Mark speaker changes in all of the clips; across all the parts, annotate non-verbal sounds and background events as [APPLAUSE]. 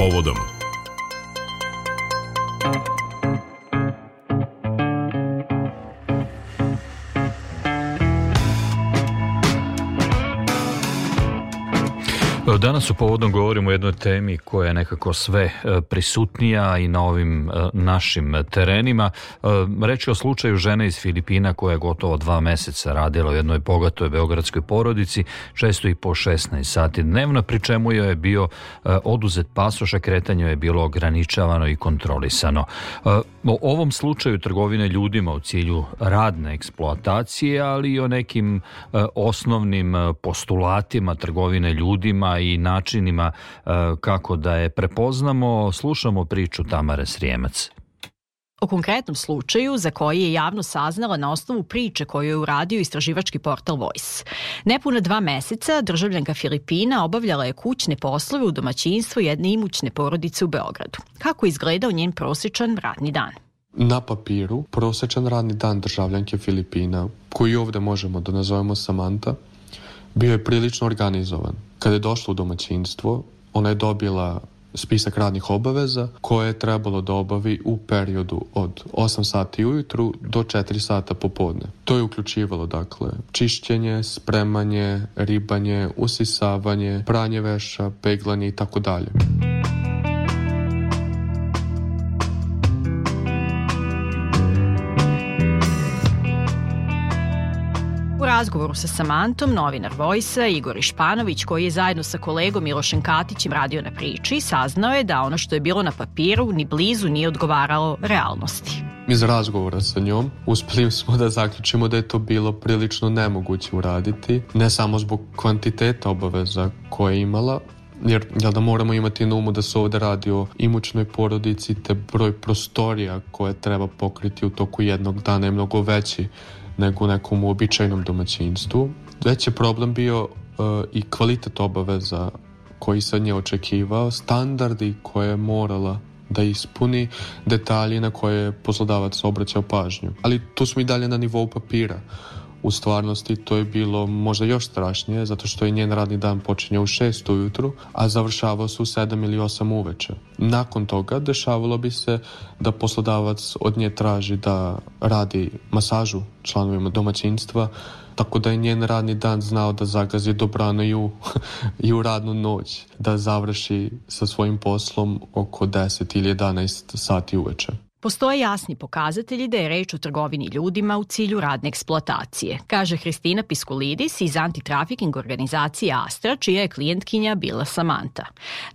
Speaker 1: povodom
Speaker 2: Danas u povodom govorimo o jednoj temi koja je nekako sve e, prisutnija i na ovim e, našim terenima. E, reći o slučaju žene iz Filipina koja je gotovo dva meseca radila u jednoj bogatoj beogradskoj porodici, često i po 16 sati dnevno, pri čemu je bio oduzet pasoš, a kretanje je bilo ograničavano i kontrolisano. O ovom slučaju trgovine ljudima u cilju radne eksploatacije, ali i o nekim osnovnim postulatima trgovine ljudima i načinima e, kako da je prepoznamo, slušamo priču Tamare Srijemac.
Speaker 3: O konkretnom slučaju za koji je javno saznala na osnovu priče koju je uradio istraživački portal Voice. Nepuna dva meseca državljanka Filipina obavljala je kućne poslove u domaćinstvu jedne imućne porodice u Beogradu. Kako izgledao njen prosječan radni dan?
Speaker 4: Na papiru, prosečan radni dan državljanke Filipina, koji ovde možemo da nazovemo Samantha, bio je prilično organizovan. Kada je došla u domaćinstvo, ona je dobila spisak radnih obaveza koje je trebalo da obavi u periodu od 8 sati ujutru do 4 sata popodne. To je uključivalo dakle čišćenje, spremanje, ribanje, usisavanje, pranje veša, peglanje i tako dalje.
Speaker 3: Razgovoru sa Samantom, novinar Vojsa Igor Išpanović, koji je zajedno sa kolegom Milošem Katićem radio na priči, saznao je da ono što je bilo na papiru ni blizu nije odgovaralo realnosti.
Speaker 4: Iz razgovora sa njom uspeli smo da zaključimo da je to bilo prilično nemoguće uraditi, ne samo zbog kvantiteta obaveza koje je imala, jer jel da moramo imati na umu da se ovde radi o imućnoj porodici te broj prostorija koje treba pokriti u toku jednog dana je mnogo veći nego u nekom uobičajnom domaćinstvu. Već je problem bio uh, i kvalitet obaveza koji se od nje očekivao, standardi koje je morala da ispuni, detalji na koje je poslodavac obraćao pažnju. Ali tu smo i dalje na nivou papira. U stvarnosti to je bilo možda još strašnije zato što je njen radni dan počinjao u 6 ujutru, a završavao se u 7 ili 8 uveče. Nakon toga dešavalo bi se da poslodavac od nje traži da radi masažu članovima domaćinstva, tako da je njen radni dan znao da zagazi dobrano i u, [LAUGHS] i u radnu noć, da završi sa svojim poslom oko 10 ili 11 sati uveče.
Speaker 3: Postoje jasni pokazatelji da je reč o trgovini ljudima u cilju radne eksploatacije, kaže Hristina Piskulidis iz antitrafiking organizacije Astra, čija je klijentkinja bila Samanta.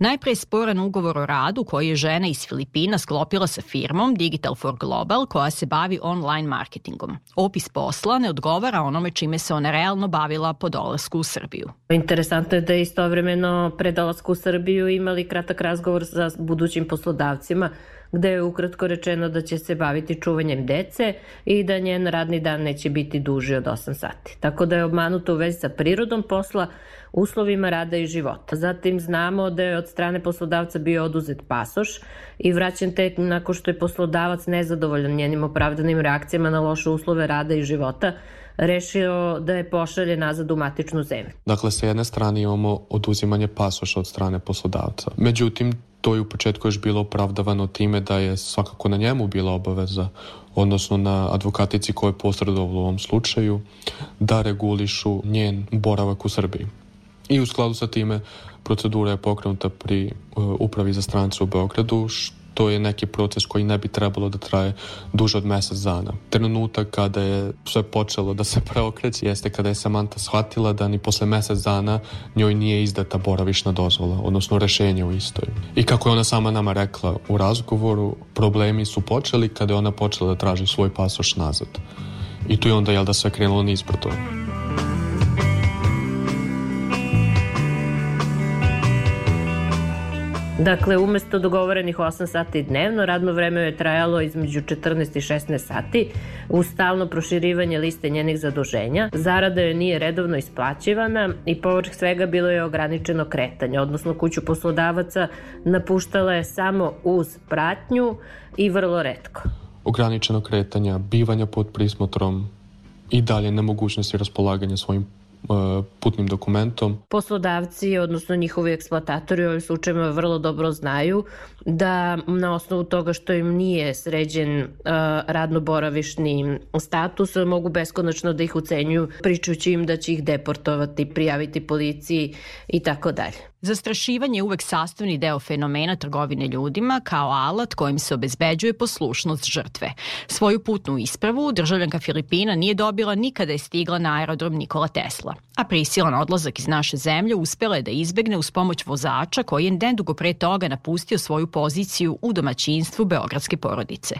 Speaker 3: Najpre je sporan ugovor o radu koji je žena iz Filipina sklopila sa firmom Digital for Global koja se bavi online marketingom. Opis posla ne odgovara onome čime se ona realno bavila po dolasku u Srbiju.
Speaker 5: Interesantno je da je istovremeno pre dolasku u Srbiju imali kratak razgovor sa budućim poslodavcima gde je ukratko rečeno da će se baviti čuvanjem dece i da njen radni dan neće biti duži od 8 sati. Tako da je obmanuto u vezi sa prirodom posla, uslovima rada i života. Zatim znamo da je od strane poslodavca bio oduzet pasoš i vraćen tek nakon što je poslodavac nezadovoljan njenim opravdanim reakcijama na loše uslove rada i života, rešio da je pošalje nazad u matičnu zemlju.
Speaker 4: Dakle, sa jedne strane imamo oduzimanje pasoša od strane poslodavca. Međutim, to je u početku još bilo opravdavano time da je svakako na njemu bila obaveza, odnosno na advokatici koja je posredovala u ovom slučaju, da regulišu njen boravak u Srbiji. I u skladu sa time procedura je pokrenuta pri uh, upravi za strance u Beogradu, što to je neki proces koji ne bi trebalo da traje duže od mesec dana. Trenutak kada je sve počelo da se [LAUGHS] preokreće jeste kada je Samantha shvatila da ni posle mesec dana njoj nije izdata boravišna dozvola, odnosno rešenje u istoj. I kako je ona sama nama rekla u razgovoru, problemi su počeli kada je ona počela da traži svoj pasoš nazad. I tu je onda, jel da, sve krenulo nizbrdo.
Speaker 5: Dakle, umesto dogovorenih 8 sati dnevno, radno vreme je trajalo između 14 i 16 sati uz stalno proširivanje liste njenih zaduženja. Zarada joj nije redovno isplaćivana i povrh svega bilo je ograničeno kretanje, odnosno kuću poslodavaca napuštala je samo uz pratnju i vrlo redko.
Speaker 4: Ograničeno kretanja, bivanja pod prismotrom i dalje nemogućnosti raspolaganja svojim putnim dokumentom.
Speaker 5: Poslodavci, odnosno njihovi eksploatatori u ovim slučajima vrlo dobro znaju da na osnovu toga što im nije sređen uh, radno-boravišni status, mogu beskonačno da ih ucenjuju pričući im da će ih deportovati, prijaviti policiji i tako dalje.
Speaker 3: Zastrašivanje je uvek sastavni deo fenomena trgovine ljudima kao alat kojim se obezbeđuje poslušnost žrtve. Svoju putnu ispravu državljanka Filipina nije dobila nikada je stigla na aerodrom Nikola Tesla, a prisilan odlazak iz naše zemlje uspela je da izbegne uz pomoć vozača koji je nedugo pre toga napustio svoju poziciju u domaćinstvu beogradske porodice.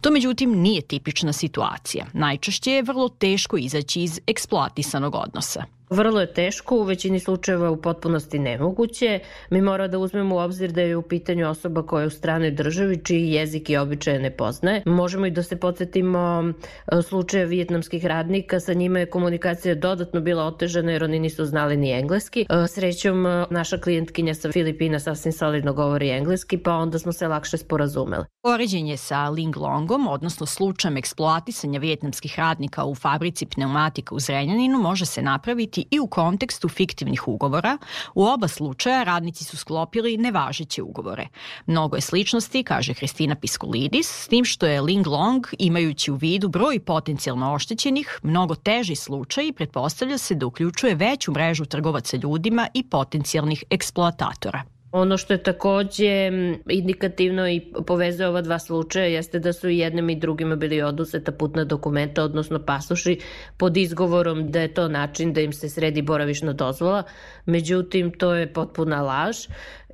Speaker 3: To međutim nije tipična situacija. Najčešće je vrlo teško izaći iz eksploatisanog odnosa.
Speaker 5: Vrlo je teško, u većini slučajeva u potpunosti nemoguće. Mi mora da uzmemo u obzir da je u pitanju osoba koja je u stranoj državi, čiji jezik i običaje ne poznaje. Možemo i da se podsjetimo e, slučaje vijetnamskih radnika, sa njima je komunikacija dodatno bila otežana jer oni nisu znali ni engleski. E, srećom, e, naša klijentkinja sa Filipina sasvim solidno govori engleski, pa onda smo se lakše sporazumeli.
Speaker 3: Poređenje sa Ling Longom, odnosno slučajem eksploatisanja vijetnamskih radnika u fabrici pneumatika u Zrenjaninu, može se napraviti i u kontekstu fiktivnih ugovora. U oba slučaja radnici su sklopili nevažeće ugovore. Mnogo je sličnosti, kaže Hristina Piskolidis, s tim što je Ling Long, imajući u vidu broj potencijalno oštećenih, mnogo teži slučaj i pretpostavlja se da uključuje veću mrežu trgovaca ljudima i potencijalnih eksploatatora.
Speaker 5: Ono što je takođe indikativno i povezuje ova dva slučaja jeste da su i jednim i drugima bili oduzeta putna dokumenta, odnosno pasoši, pod izgovorom da je to način da im se sredi boravišna dozvola. Međutim, to je potpuna laž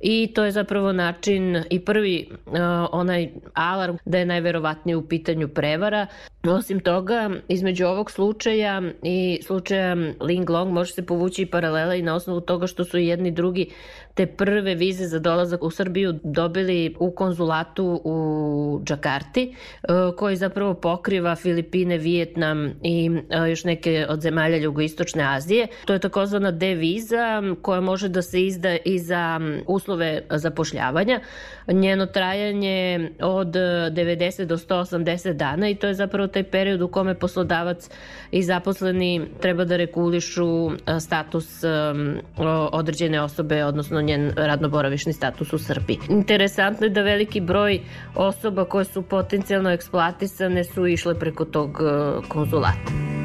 Speaker 5: i to je zapravo način i prvi uh, onaj alarm da je najverovatnije u pitanju prevara. Osim toga, između ovog slučaja i slučaja Ling Long može se povući i paralela i na osnovu toga što su jedni drugi te prve vize za dolazak u Srbiju dobili u konzulatu u Džakarti, uh, koji zapravo pokriva Filipine, Vijetnam i uh, još neke od zemalja Jugoistočne Azije. To je takozvana D viza koja može da se izda i za uslov uslove zapošljavanja. Njeno trajanje od 90 do 180 dana i to je zapravo taj period u kome poslodavac i zaposleni treba da regulišu status određene osobe, odnosno njen radnoboravišni status u Srbiji. Interesantno je da veliki broj osoba koje su potencijalno eksploatisane su išle preko tog konzulata.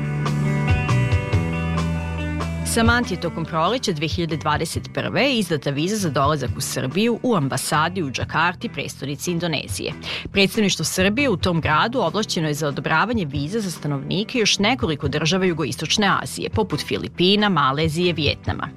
Speaker 3: Samanti je tokom proleća 2021. izdata viza za dolazak u Srbiju u ambasadi u Džakarti, prestonici Indonezije. Predstavništvo Srbije u tom gradu ovlašćeno je za odobravanje viza za stanovnike još nekoliko država jugoistočne Azije, poput Filipina, Malezije, Vjetnama.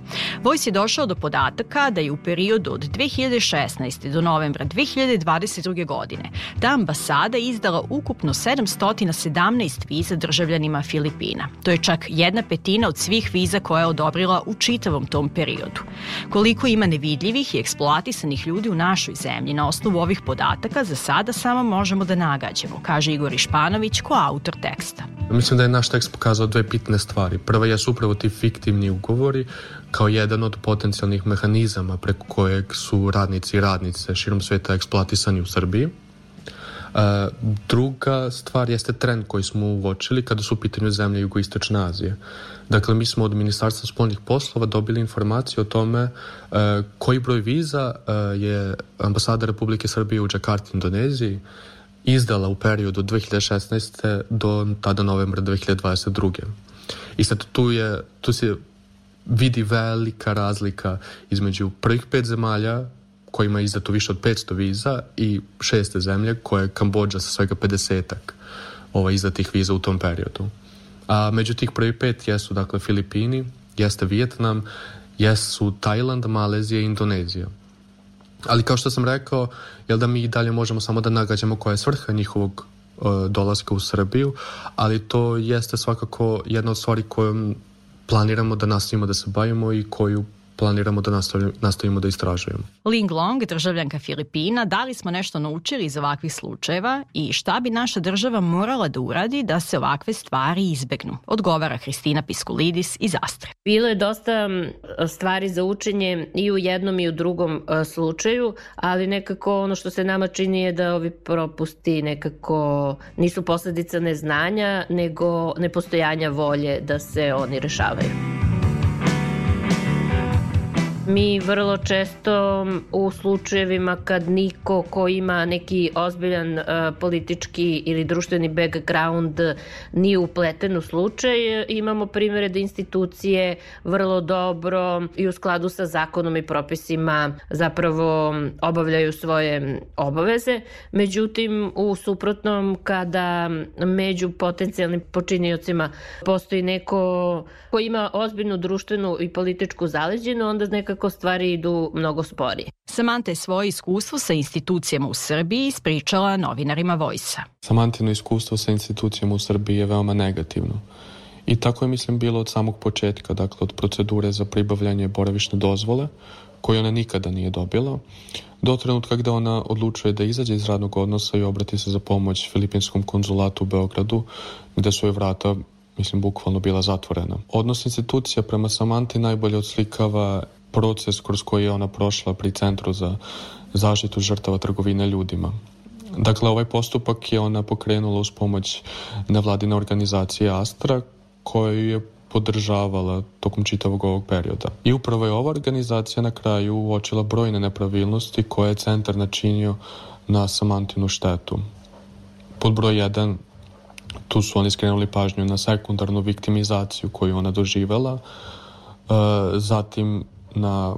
Speaker 3: Vojs je došao do podataka da je u periodu od 2016. do novembra 2022. godine ta ambasada izdala ukupno 717 viza državljanima Filipina. To je čak jedna petina od svih viza koje odobrila u čitavom tom periodu. Koliko ima nevidljivih i eksploatisanih ljudi u našoj zemlji na osnovu ovih podataka za sada samo možemo da nagađamo, kaže Igor Išpanović ko autor teksta.
Speaker 4: Mislim da je naš tekst pokazao dve bitne stvari. Prva je upravo ti fiktivni ugovori kao jedan od potencijalnih mehanizama preko kojeg su radnici i radnice širom sveta eksploatisani u Srbiji. E, druga stvar jeste trend koji smo uočili kada su u pitanju zemlje jugoistočne Azije. Dakle, mi smo od Ministarstva spolnih poslova dobili informaciju o tome e, koji broj viza e, je ambasada Republike Srbije u Džakarti, Indoneziji, izdala u periodu od 2016. do tada novembra 2022. I sad tu, je, tu se vidi velika razlika između prvih pet zemalja kojima je izdato više od 500 viza i šeste zemlje koje je Kambođa sa svega 50-ak ovaj, izdatih viza u tom periodu. A među tih prvi pet jesu dakle Filipini, jeste Vijetnam, jesu Tajland, Malezija i Indonezija. Ali kao što sam rekao, jel da mi dalje možemo samo da nagađamo koja je svrha njihovog uh, dolaska u Srbiju, ali to jeste svakako jedna od stvari kojom planiramo da nastavimo da se bavimo i koju planiramo da nastavimo, da istražujemo.
Speaker 3: Ling Long, državljanka Filipina, da li smo nešto naučili iz ovakvih slučajeva i šta bi naša država morala da uradi da se ovakve stvari izbegnu? Odgovara Hristina Piskulidis iz Astre.
Speaker 5: Bilo je dosta stvari za učenje i u jednom i u drugom slučaju, ali nekako ono što se nama čini je da ovi propusti nekako nisu posledica neznanja, nego nepostojanja volje da se oni rešavaju. Mi vrlo često u slučajevima kad niko ko ima neki ozbiljan uh, politički ili društveni background nije upleten u slučaj, imamo primere da institucije vrlo dobro i u skladu sa zakonom i propisima zapravo obavljaju svoje obaveze. Međutim, u suprotnom kada među potencijalnim počiniocima postoji neko ko ima ozbiljnu društvenu i političku zaleđenu, onda nekako stvari idu mnogo sporije.
Speaker 3: Samanta je svoje iskustvo sa institucijama u Srbiji ispričala novinarima Vojsa.
Speaker 4: Samantino iskustvo sa institucijama u Srbiji je veoma negativno. I tako je, mislim, bilo od samog početka, dakle, od procedure za pribavljanje boravišne dozvole, koju ona nikada nije dobila, do trenutka gde ona odlučuje da izađe iz radnog odnosa i obrati se za pomoć Filipinskom konzulatu u Beogradu, gde su joj vrata mislim, bukvalno bila zatvorena. Odnos institucija prema Samanti najbolje odslikava proces kroz koji je ona prošla pri Centru za zaštitu žrtava trgovine ljudima. Dakle, ovaj postupak je ona pokrenula uz pomoć nevladine organizacije Astra, koju je podržavala tokom čitavog ovog perioda. I upravo je ova organizacija na kraju uočila brojne nepravilnosti koje je centar načinio na Samantinu štetu. Pod broj 1 tu su oni skrenuli pažnju na sekundarnu viktimizaciju koju ona doživela, e, zatim na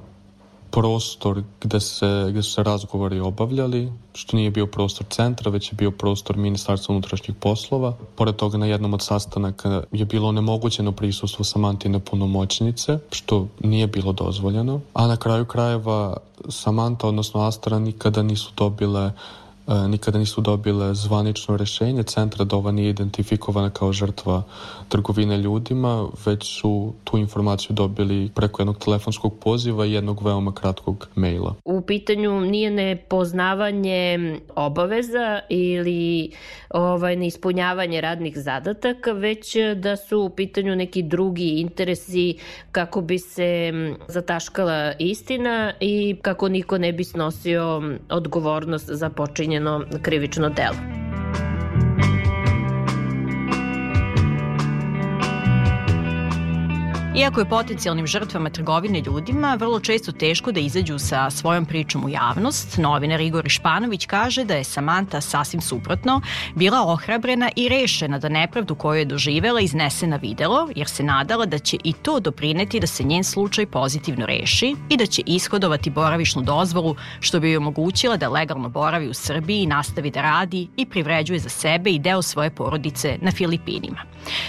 Speaker 4: prostor gde, se, gde su se razgovori obavljali, što nije bio prostor centra, već je bio prostor Ministarstva unutrašnjih poslova. Pored toga na jednom od sastanaka je bilo onemogućeno prisustvo Samantine punomoćnice, što nije bilo dozvoljeno. A na kraju krajeva Samanta, odnosno Astra, nikada nisu dobile E, nikada nisu dobile zvanično rešenje centra da ova nije identifikovana kao žrtva trgovine ljudima, već su tu informaciju dobili preko jednog telefonskog poziva i jednog veoma kratkog maila.
Speaker 5: U pitanju nije nepoznavanje obaveza ili ovaj, neispunjavanje radnih zadataka, već da su u pitanju neki drugi interesi kako bi se zataškala istina i kako niko ne bi snosio odgovornost za počinjeno krivično delo.
Speaker 3: Iako je potencijalnim žrtvama trgovine ljudima vrlo često teško da izađu sa svojom pričom u javnost, novinar Igor Španović kaže da je Samanta sasvim suprotno bila ohrabrena i rešena da nepravdu koju je doživela iznese na videlo, jer se nadala da će i to doprineti da se njen slučaj pozitivno reši i da će ishodovati boravišnu dozvolu što bi joj omogućila da legalno boravi u Srbiji i nastavi da radi i privređuje za sebe i deo svoje porodice na Filipinima.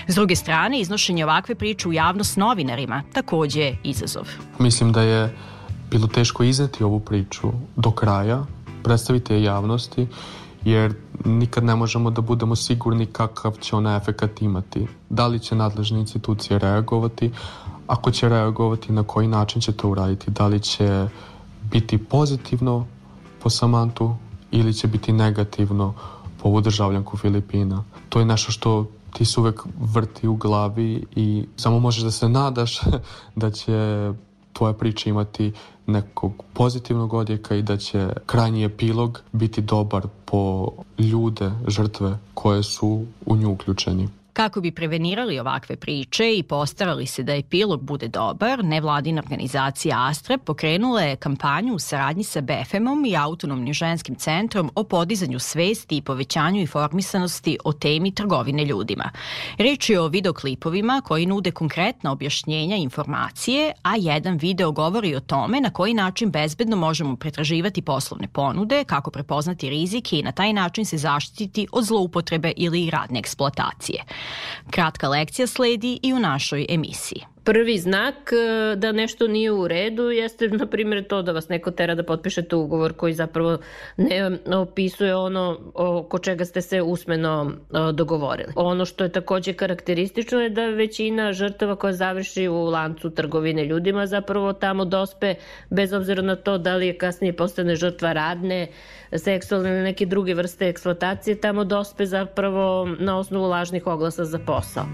Speaker 3: S druge strane, iznošenje ovakve priče u javnost novinarima takođe je izazov.
Speaker 4: Mislim da je bilo teško izneti ovu priču do kraja, predstaviti je javnosti, jer nikad ne možemo da budemo sigurni kakav će ona efekat imati. Da li će nadležne institucije reagovati, ako će reagovati, na koji način će to uraditi, da li će biti pozitivno po Samantu ili će biti negativno po ovu državljanku Filipina. To je nešto što ti se uvek vrti u glavi i samo možeš da se nadaš [LAUGHS] da će tvoja priča imati nekog pozitivnog odjeka i da će krajnji epilog biti dobar po ljude, žrtve koje su u nju uključeni.
Speaker 3: Kako bi prevenirali ovakve priče i postarali se da epilog bude dobar, nevladina organizacija Astra pokrenula je kampanju u saradnji sa BFM-om i Autonomnim ženskim centrom o podizanju svesti i povećanju informisanosti o temi trgovine ljudima. Reč je o videoklipovima koji nude konkretna objašnjenja informacije, a jedan video govori o tome na koji način bezbedno možemo pretraživati poslovne ponude, kako prepoznati rizike i na taj način se zaštititi od zloupotrebe ili radne eksploatacije. Kratka lekcija sledi i u našoj emisiji.
Speaker 5: Prvi znak e, da nešto nije u redu jeste, na primjer, to da vas neko tera da potpišete ugovor koji zapravo ne opisuje ono oko čega ste se usmeno e, dogovorili. Ono što je takođe karakteristično je da većina žrtava koja završi u lancu trgovine ljudima zapravo tamo dospe bez obzira na to da li je kasnije postane žrtva radne, seksualne ili neke druge vrste eksploatacije, tamo dospe zapravo na osnovu lažnih oglasa za posao.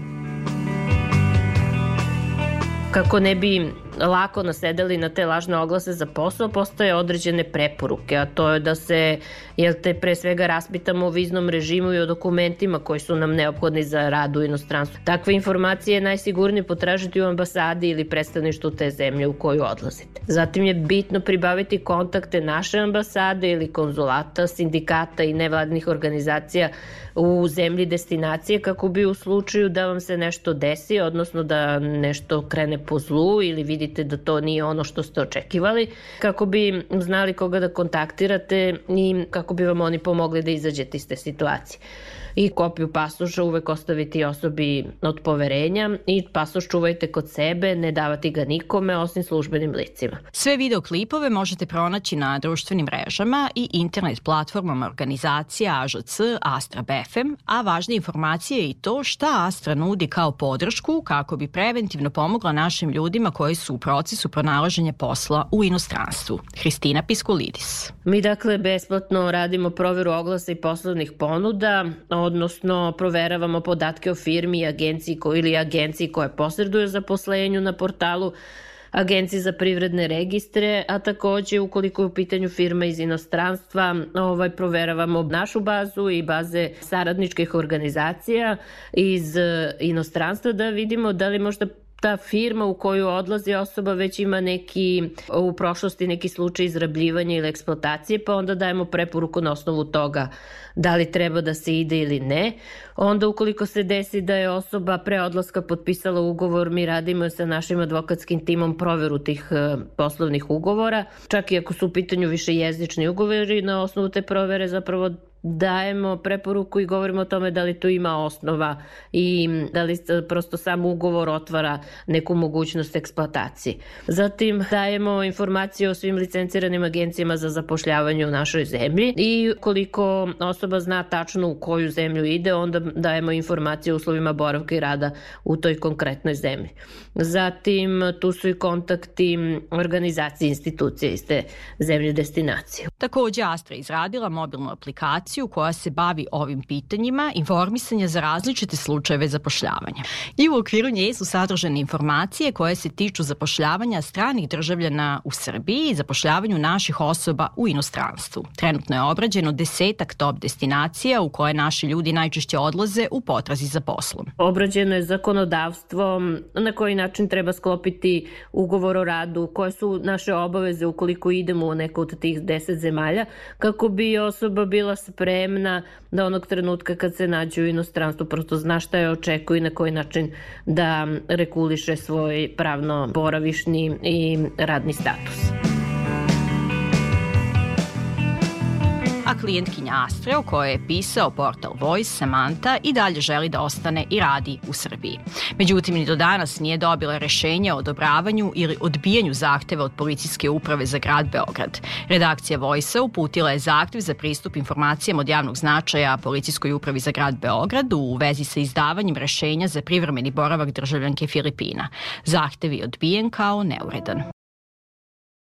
Speaker 5: Kako ne bi lako nasedali na te lažne oglase za posao, postoje određene preporuke, a to je da se, jel te, pre svega raspitamo o viznom režimu i o dokumentima koji su nam neophodni za rad u inostranstvu. Takve informacije je najsigurnije potražiti u ambasadi ili predstavništu te zemlje u koju odlazite. Zatim je bitno pribaviti kontakte naše ambasade ili konzulata, sindikata i nevladnih organizacija u zemlji destinacije kako bi u slučaju da vam se nešto desi, odnosno da nešto krene po zlu ili vidite da to nije ono što ste očekivali, kako bi znali koga da kontaktirate i kako bi vam oni pomogli da izađete iz te situacije i kopiju pasoša uvek ostaviti osobi od poverenja i pasoš čuvajte kod sebe, ne davati ga nikome osim službenim licima.
Speaker 3: Sve videoklipove možete pronaći na društvenim mrežama i internet platformama organizacija AŽC Astra BFM, a važna informacija je i to šta Astra nudi kao podršku kako bi preventivno pomogla našim ljudima koji su u procesu pronalaženja posla u inostranstvu. Hristina Piskulidis.
Speaker 5: Mi dakle besplatno radimo proveru oglasa i poslovnih ponuda, odnosno proveravamo podatke o firmi i agenciji ko, ili agenciji koja posreduje zaposlenju na portalu Agenciji za privredne registre, a takođe ukoliko je u pitanju firma iz inostranstva, ovaj, proveravamo našu bazu i baze saradničkih organizacija iz eh, inostranstva da vidimo da li možda ta firma u koju odlazi osoba već ima neki u prošlosti neki slučaj izrabljivanja ili eksploatacije, pa onda dajemo preporuku na osnovu toga da li treba da se ide ili ne. Onda ukoliko se desi da je osoba pre odlaska potpisala ugovor, mi radimo sa našim advokatskim timom proveru tih e, poslovnih ugovora. Čak i ako su u pitanju više jezični ugovori, na osnovu te provere zapravo dajemo preporuku i govorimo o tome da li tu ima osnova i da li prosto sam ugovor otvara neku mogućnost eksploatacije. Zatim dajemo informacije o svim licenciranim agencijama za zapošljavanje u našoj zemlji i koliko osoba zna tačno u koju zemlju ide, onda dajemo informacije o uslovima boravka i rada u toj konkretnoj zemlji. Zatim tu su i kontakti organizacije institucije iz te zemlje destinacije.
Speaker 3: Takođe Astra izradila mobilnu aplikaciju aplikaciju koja se bavi ovim pitanjima informisanja za različite slučajeve zapošljavanja. I u okviru nje su sadržane informacije koje se tiču zapošljavanja stranih državljana u Srbiji i zapošljavanju naših osoba u inostranstvu. Trenutno je obrađeno desetak top destinacija u koje naši ljudi najčešće odlaze u potrazi za poslom.
Speaker 5: Obrađeno je zakonodavstvo, na koji način treba sklopiti ugovor o radu, koje su naše obaveze ukoliko idemo u neko od tih deset zemalja, kako bi osoba bila spremna da onog trenutka kad se nađe u inostranstvu prosto zna šta je očekuje i na koji način da reguliše svoj pravno boravišni i radni status.
Speaker 3: A klijentkinja Astre o kojoj je pisao portal Voice Samantha i dalje želi da ostane i radi u Srbiji. Međutim, ni do danas nije dobila rešenje o odobravanju ili odbijanju zahteva od policijske uprave za grad Beograd. Redakcija Voice uputila je zahtev za pristup informacijama od javnog značaja policijskoj upravi za grad Beograd u vezi sa izdavanjem rešenja za privremeni boravak državljanke Filipina. Zahtev je odbijen kao neuredan.